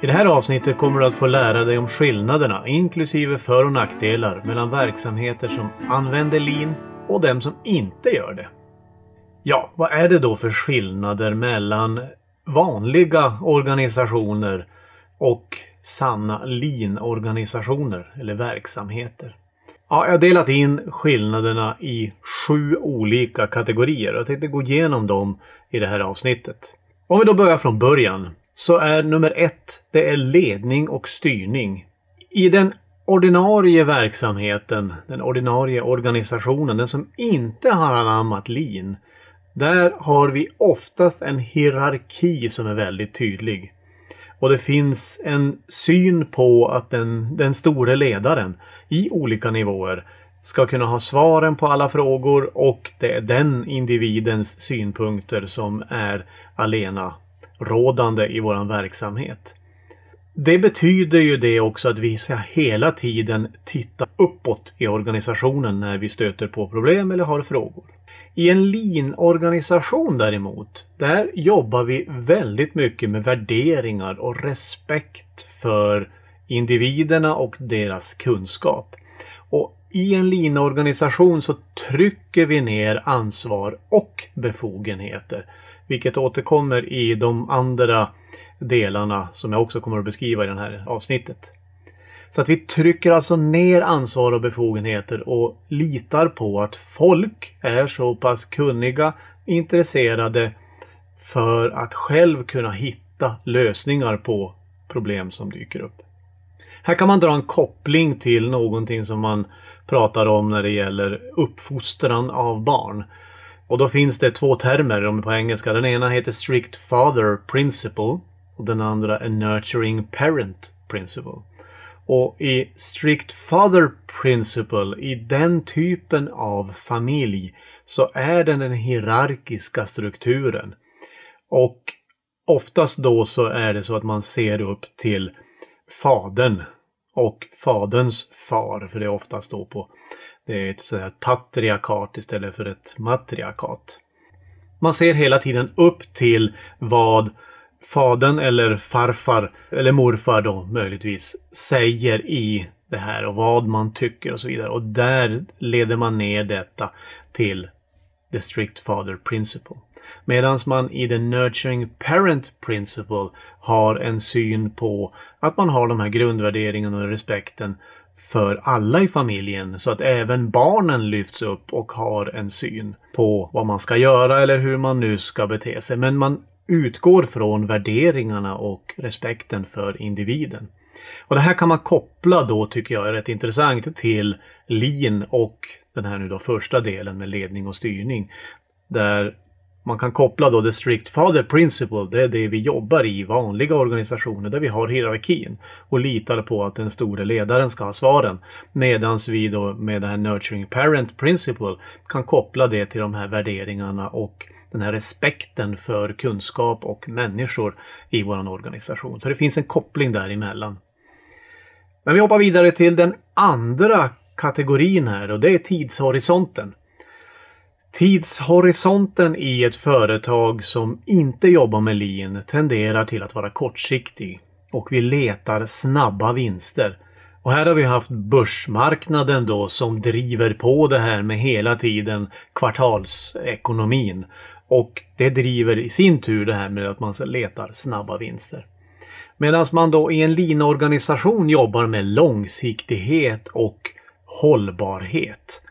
I det här avsnittet kommer du att få lära dig om skillnaderna inklusive för och nackdelar mellan verksamheter som använder lean och dem som inte gör det. Ja, vad är det då för skillnader mellan vanliga organisationer och sanna lean-organisationer eller verksamheter? Ja, jag har delat in skillnaderna i sju olika kategorier och jag tänkte gå igenom dem i det här avsnittet. Om vi då börjar från början så är nummer ett, det är ledning och styrning. I den ordinarie verksamheten, den ordinarie organisationen, den som inte har anammat lean, där har vi oftast en hierarki som är väldigt tydlig. Och det finns en syn på att den, den store ledaren i olika nivåer ska kunna ha svaren på alla frågor och det är den individens synpunkter som är alena rådande i våran verksamhet. Det betyder ju det också att vi ska hela tiden titta uppåt i organisationen när vi stöter på problem eller har frågor. I en lean-organisation däremot, där jobbar vi väldigt mycket med värderingar och respekt för individerna och deras kunskap. Och i en lean-organisation så trycker vi ner ansvar och befogenheter. Vilket återkommer i de andra delarna som jag också kommer att beskriva i det här avsnittet. Så att vi trycker alltså ner ansvar och befogenheter och litar på att folk är så pass kunniga, intresserade för att själv kunna hitta lösningar på problem som dyker upp. Här kan man dra en koppling till någonting som man pratar om när det gäller uppfostran av barn. Och då finns det två termer på engelska. Den ena heter Strict Father Principle och den andra är Nurturing Parent Principle. Och i Strict Father Principle, i den typen av familj, så är den den hierarkiska strukturen. Och oftast då så är det så att man ser upp till fadern och faderns far, för det är oftast då på det är ett, så ett patriarkat istället för ett matriarkat. Man ser hela tiden upp till vad fadern eller farfar eller morfar då möjligtvis säger i det här och vad man tycker och så vidare. Och där leder man ner detta till the strict father principle. Medan man i the nurturing parent principle har en syn på att man har de här grundvärderingarna och respekten för alla i familjen så att även barnen lyfts upp och har en syn på vad man ska göra eller hur man nu ska bete sig. Men man utgår från värderingarna och respekten för individen. Och Det här kan man koppla då tycker jag är rätt intressant till lean och den här nu då första delen med ledning och styrning. Där man kan koppla då the strict father principle, det är det vi jobbar i vanliga organisationer där vi har hierarkin och litar på att den store ledaren ska ha svaren. Medans vi då med det här nurturing parent principle kan koppla det till de här värderingarna och den här respekten för kunskap och människor i vår organisation. Så det finns en koppling däremellan. Men vi hoppar vidare till den andra kategorin här och det är tidshorisonten. Tidshorisonten i ett företag som inte jobbar med lean tenderar till att vara kortsiktig och vi letar snabba vinster. Och här har vi haft börsmarknaden då som driver på det här med hela tiden kvartalsekonomin. Och det driver i sin tur det här med att man letar snabba vinster. Medan man då i en lean-organisation jobbar med långsiktighet och hållbarhet.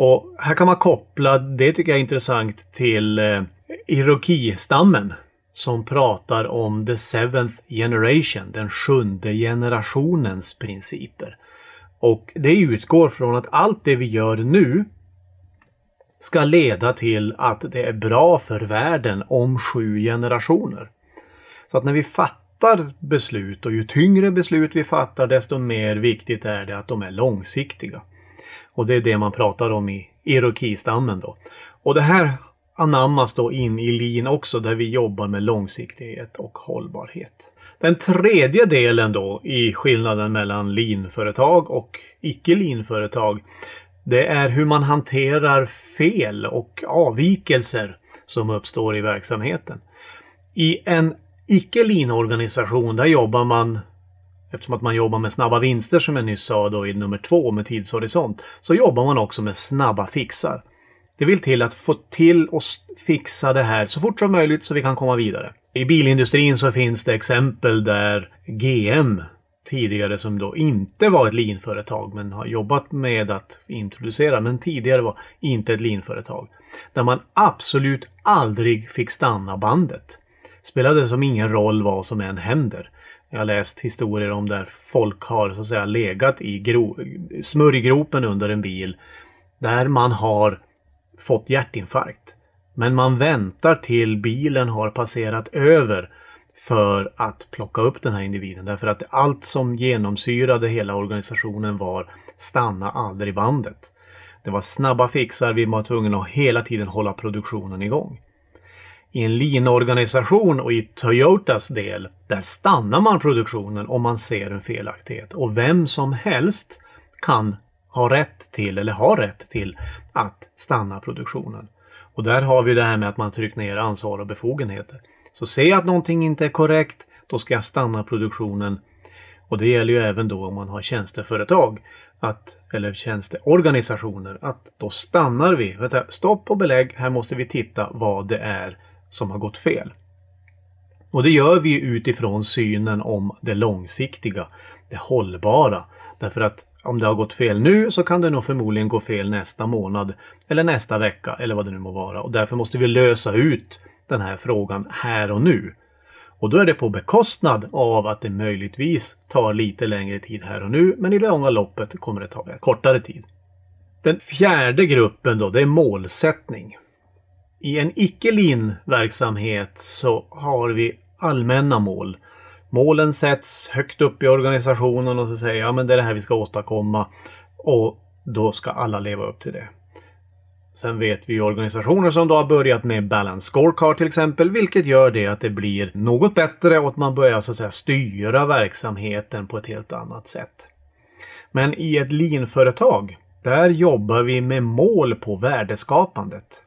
Och här kan man koppla, det tycker jag är intressant, till eh, Iroki-stammen som pratar om the seventh generation, den sjunde generationens principer. Och det utgår från att allt det vi gör nu ska leda till att det är bra för världen om sju generationer. Så att när vi fattar beslut och ju tyngre beslut vi fattar desto mer viktigt är det att de är långsiktiga. Och det är det man pratar om i iroki-stammen. då. Och det här anammas då in i LIN också där vi jobbar med långsiktighet och hållbarhet. Den tredje delen då i skillnaden mellan linföretag och icke linföretag det är hur man hanterar fel och avvikelser som uppstår i verksamheten. I en icke linorganisation där jobbar man Eftersom att man jobbar med snabba vinster som jag nyss sa då i nummer två med tidshorisont. Så jobbar man också med snabba fixar. Det vill till att få till och fixa det här så fort som möjligt så vi kan komma vidare. I bilindustrin så finns det exempel där GM tidigare som då inte var ett linföretag men har jobbat med att introducera men tidigare var inte ett linföretag. Där man absolut aldrig fick stanna bandet. Spelade som ingen roll vad som än händer. Jag har läst historier om där folk har så att säga legat i smörjgropen under en bil. Där man har fått hjärtinfarkt. Men man väntar till bilen har passerat över för att plocka upp den här individen. Därför att allt som genomsyrade hela organisationen var stanna aldrig bandet. Det var snabba fixar, vi var tvungna att hela tiden hålla produktionen igång. I en lean-organisation och i Toyotas del, där stannar man produktionen om man ser en felaktighet. Och vem som helst kan ha rätt till, eller har rätt till, att stanna produktionen. Och där har vi det här med att man tryckt ner ansvar och befogenheter. Så ser jag att någonting inte är korrekt, då ska jag stanna produktionen. Och det gäller ju även då om man har tjänsteföretag att, eller tjänsteorganisationer, att då stannar vi. Vänta, stopp och belägg, här måste vi titta vad det är som har gått fel. Och det gör vi utifrån synen om det långsiktiga, det hållbara. Därför att om det har gått fel nu så kan det nog förmodligen gå fel nästa månad eller nästa vecka eller vad det nu må vara. Och därför måste vi lösa ut den här frågan här och nu. Och då är det på bekostnad av att det möjligtvis tar lite längre tid här och nu men i det långa loppet kommer det ta kortare tid. Den fjärde gruppen då, det är målsättning. I en icke verksamhet så har vi allmänna mål. Målen sätts högt upp i organisationen och så säger ja men det är det här vi ska åstadkomma och då ska alla leva upp till det. Sen vet vi organisationer som då har börjat med Balance Scorecard till exempel, vilket gör det att det blir något bättre och att man börjar så att säga styra verksamheten på ett helt annat sätt. Men i ett lean-företag, där jobbar vi med mål på värdeskapandet.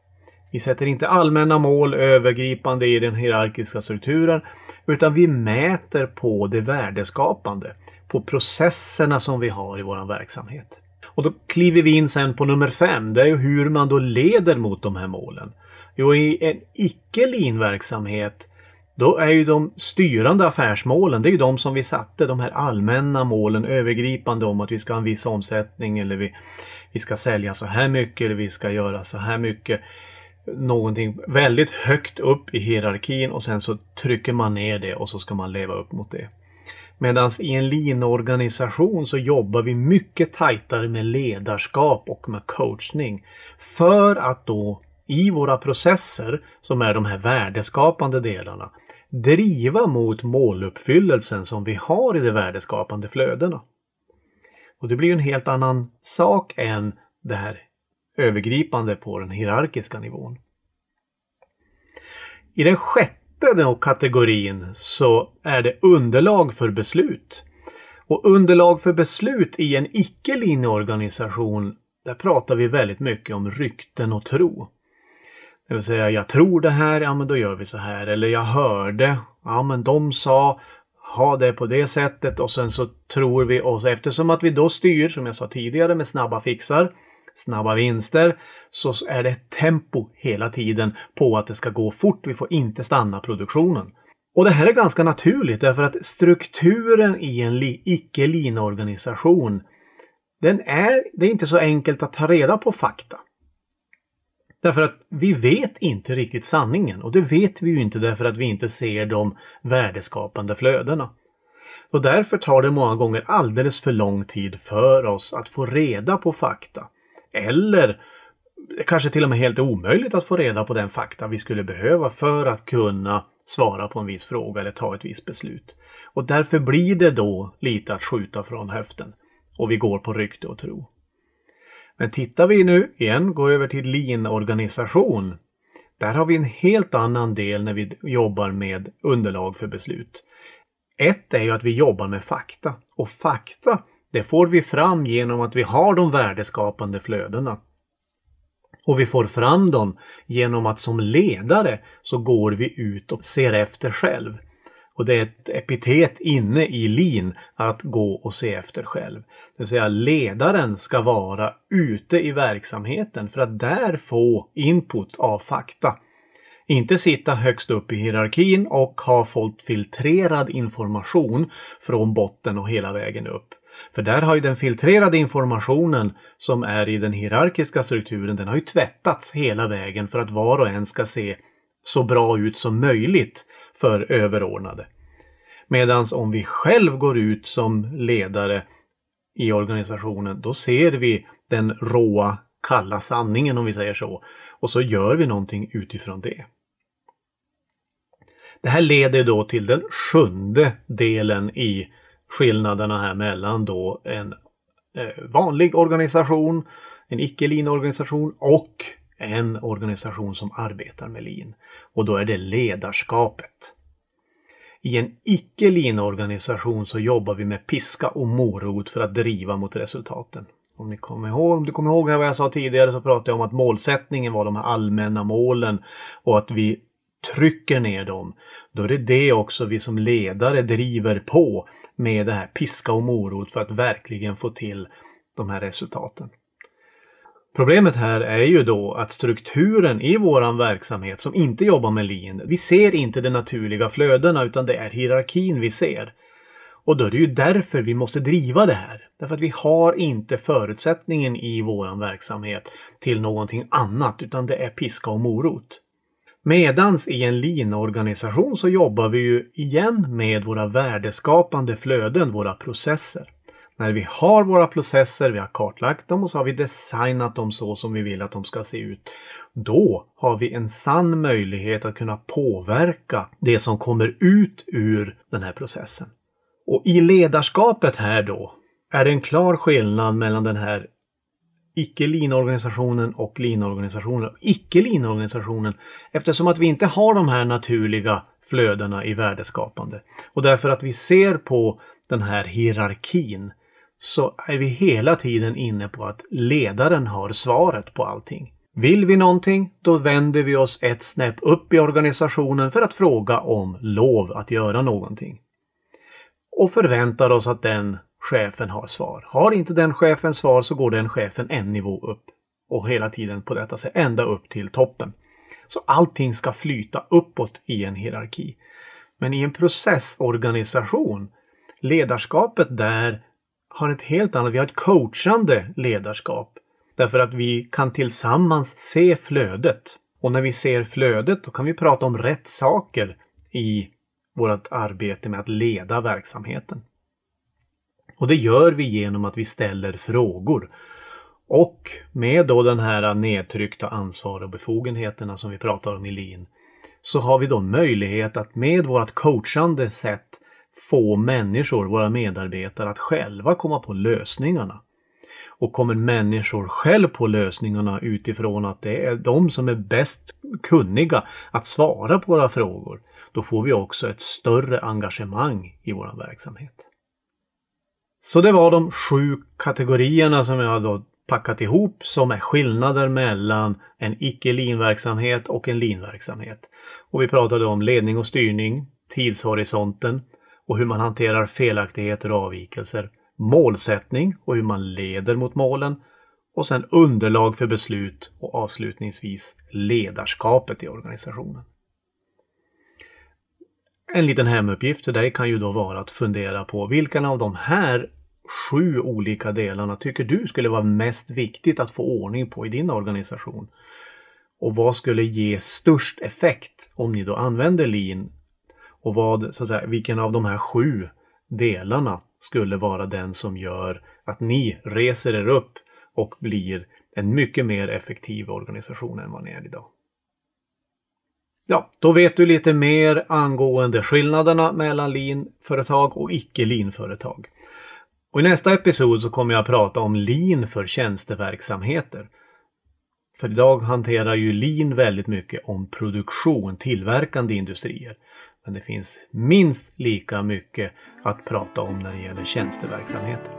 Vi sätter inte allmänna mål övergripande i den hierarkiska strukturen utan vi mäter på det värdeskapande, på processerna som vi har i vår verksamhet. Och då kliver vi in sen på nummer fem. Det är ju hur man då leder mot de här målen. Jo, i en icke verksamhet då är ju de styrande affärsmålen, det är ju de som vi satte, de här allmänna målen, övergripande om att vi ska ha en viss omsättning eller vi, vi ska sälja så här mycket eller vi ska göra så här mycket. Någonting väldigt högt upp i hierarkin och sen så trycker man ner det och så ska man leva upp mot det. Medan i en lean-organisation så jobbar vi mycket tajtare med ledarskap och med coachning. För att då i våra processer, som är de här värdeskapande delarna, driva mot måluppfyllelsen som vi har i de värdeskapande flödena. Och det blir en helt annan sak än det här övergripande på den hierarkiska nivån. I den sjätte kategorin så är det underlag för beslut. Och underlag för beslut i en icke-linjeorganisation, där pratar vi väldigt mycket om rykten och tro. Det vill säga, jag tror det här, ja men då gör vi så här. Eller jag hörde, ja men de sa, ha det på det sättet och sen så tror vi oss, eftersom att vi då styr, som jag sa tidigare, med snabba fixar snabba vinster så är det tempo hela tiden på att det ska gå fort. Vi får inte stanna produktionen. Och det här är ganska naturligt därför att strukturen i en icke-lina-organisation den är, det är inte så enkelt att ta reda på fakta. Därför att vi vet inte riktigt sanningen och det vet vi ju inte därför att vi inte ser de värdeskapande flödena. Och därför tar det många gånger alldeles för lång tid för oss att få reda på fakta. Eller kanske till och med helt omöjligt att få reda på den fakta vi skulle behöva för att kunna svara på en viss fråga eller ta ett visst beslut. Och därför blir det då lite att skjuta från höften. Och vi går på rykte och tro. Men tittar vi nu igen, går över till lean-organisation. Där har vi en helt annan del när vi jobbar med underlag för beslut. Ett är ju att vi jobbar med fakta. Och fakta det får vi fram genom att vi har de värdeskapande flödena. Och vi får fram dem genom att som ledare så går vi ut och ser efter själv. Och det är ett epitet inne i lin att gå och se efter själv. Det vill säga ledaren ska vara ute i verksamheten för att där få input av fakta. Inte sitta högst upp i hierarkin och ha fått filtrerad information från botten och hela vägen upp. För där har ju den filtrerade informationen som är i den hierarkiska strukturen, den har ju tvättats hela vägen för att var och en ska se så bra ut som möjligt för överordnade. Medan om vi själv går ut som ledare i organisationen, då ser vi den råa, kalla sanningen om vi säger så. Och så gör vi någonting utifrån det. Det här leder då till den sjunde delen i skillnaderna här mellan då en eh, vanlig organisation, en icke-lean-organisation och en organisation som arbetar med lean. Och då är det ledarskapet. I en icke-lean-organisation så jobbar vi med piska och morot för att driva mot resultaten. Om, ni kommer ihåg, om du kommer ihåg vad jag sa tidigare så pratade jag om att målsättningen var de här allmänna målen och att vi trycker ner dem. Då är det det också vi som ledare driver på med det här piska och morot för att verkligen få till de här resultaten. Problemet här är ju då att strukturen i våran verksamhet som inte jobbar med lean, vi ser inte de naturliga flödena utan det är hierarkin vi ser. Och då är det ju därför vi måste driva det här. Därför att vi har inte förutsättningen i våran verksamhet till någonting annat utan det är piska och morot. Medans i en lean-organisation så jobbar vi ju igen med våra värdeskapande flöden, våra processer. När vi har våra processer, vi har kartlagt dem och så har vi designat dem så som vi vill att de ska se ut. Då har vi en sann möjlighet att kunna påverka det som kommer ut ur den här processen. Och i ledarskapet här då är det en klar skillnad mellan den här Icke-linorganisationen och linorganisationen. icke linorganisationen eftersom att vi inte har de här naturliga flödena i värdeskapande. Och därför att vi ser på den här hierarkin så är vi hela tiden inne på att ledaren har svaret på allting. Vill vi någonting, då vänder vi oss ett snäpp upp i organisationen för att fråga om lov att göra någonting. Och förväntar oss att den chefen har svar. Har inte den chefen svar så går den chefen en nivå upp. Och hela tiden på detta sätt ända upp till toppen. Så allting ska flyta uppåt i en hierarki. Men i en processorganisation, ledarskapet där har ett helt annat, vi har ett coachande ledarskap. Därför att vi kan tillsammans se flödet. Och när vi ser flödet då kan vi prata om rätt saker i vårt arbete med att leda verksamheten. Och det gör vi genom att vi ställer frågor. Och med då den här nedtryckta ansvar och befogenheterna som vi pratar om i LIN så har vi då möjlighet att med vårt coachande sätt få människor, våra medarbetare, att själva komma på lösningarna. Och kommer människor själv på lösningarna utifrån att det är de som är bäst kunniga att svara på våra frågor, då får vi också ett större engagemang i vår verksamhet. Så det var de sju kategorierna som jag då packat ihop som är skillnader mellan en icke linverksamhet och en linverksamhet. Och vi pratade om ledning och styrning, tidshorisonten och hur man hanterar felaktigheter och avvikelser, målsättning och hur man leder mot målen och sen underlag för beslut och avslutningsvis ledarskapet i organisationen. En liten hemuppgift för dig kan ju då vara att fundera på vilken av de här sju olika delarna tycker du skulle vara mest viktigt att få ordning på i din organisation? Och vad skulle ge störst effekt om ni då använder lean? Och vad, så att säga, vilken av de här sju delarna skulle vara den som gör att ni reser er upp och blir en mycket mer effektiv organisation än vad ni är idag? Ja, då vet du lite mer angående skillnaderna mellan lean-företag och icke lean-företag. Och I nästa episod så kommer jag att prata om lean för tjänsteverksamheter. För idag hanterar ju lean väldigt mycket om produktion, tillverkande industrier. Men det finns minst lika mycket att prata om när det gäller tjänsteverksamheter.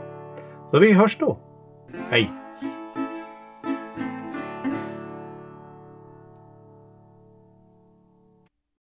Så vi hörs då. Hej!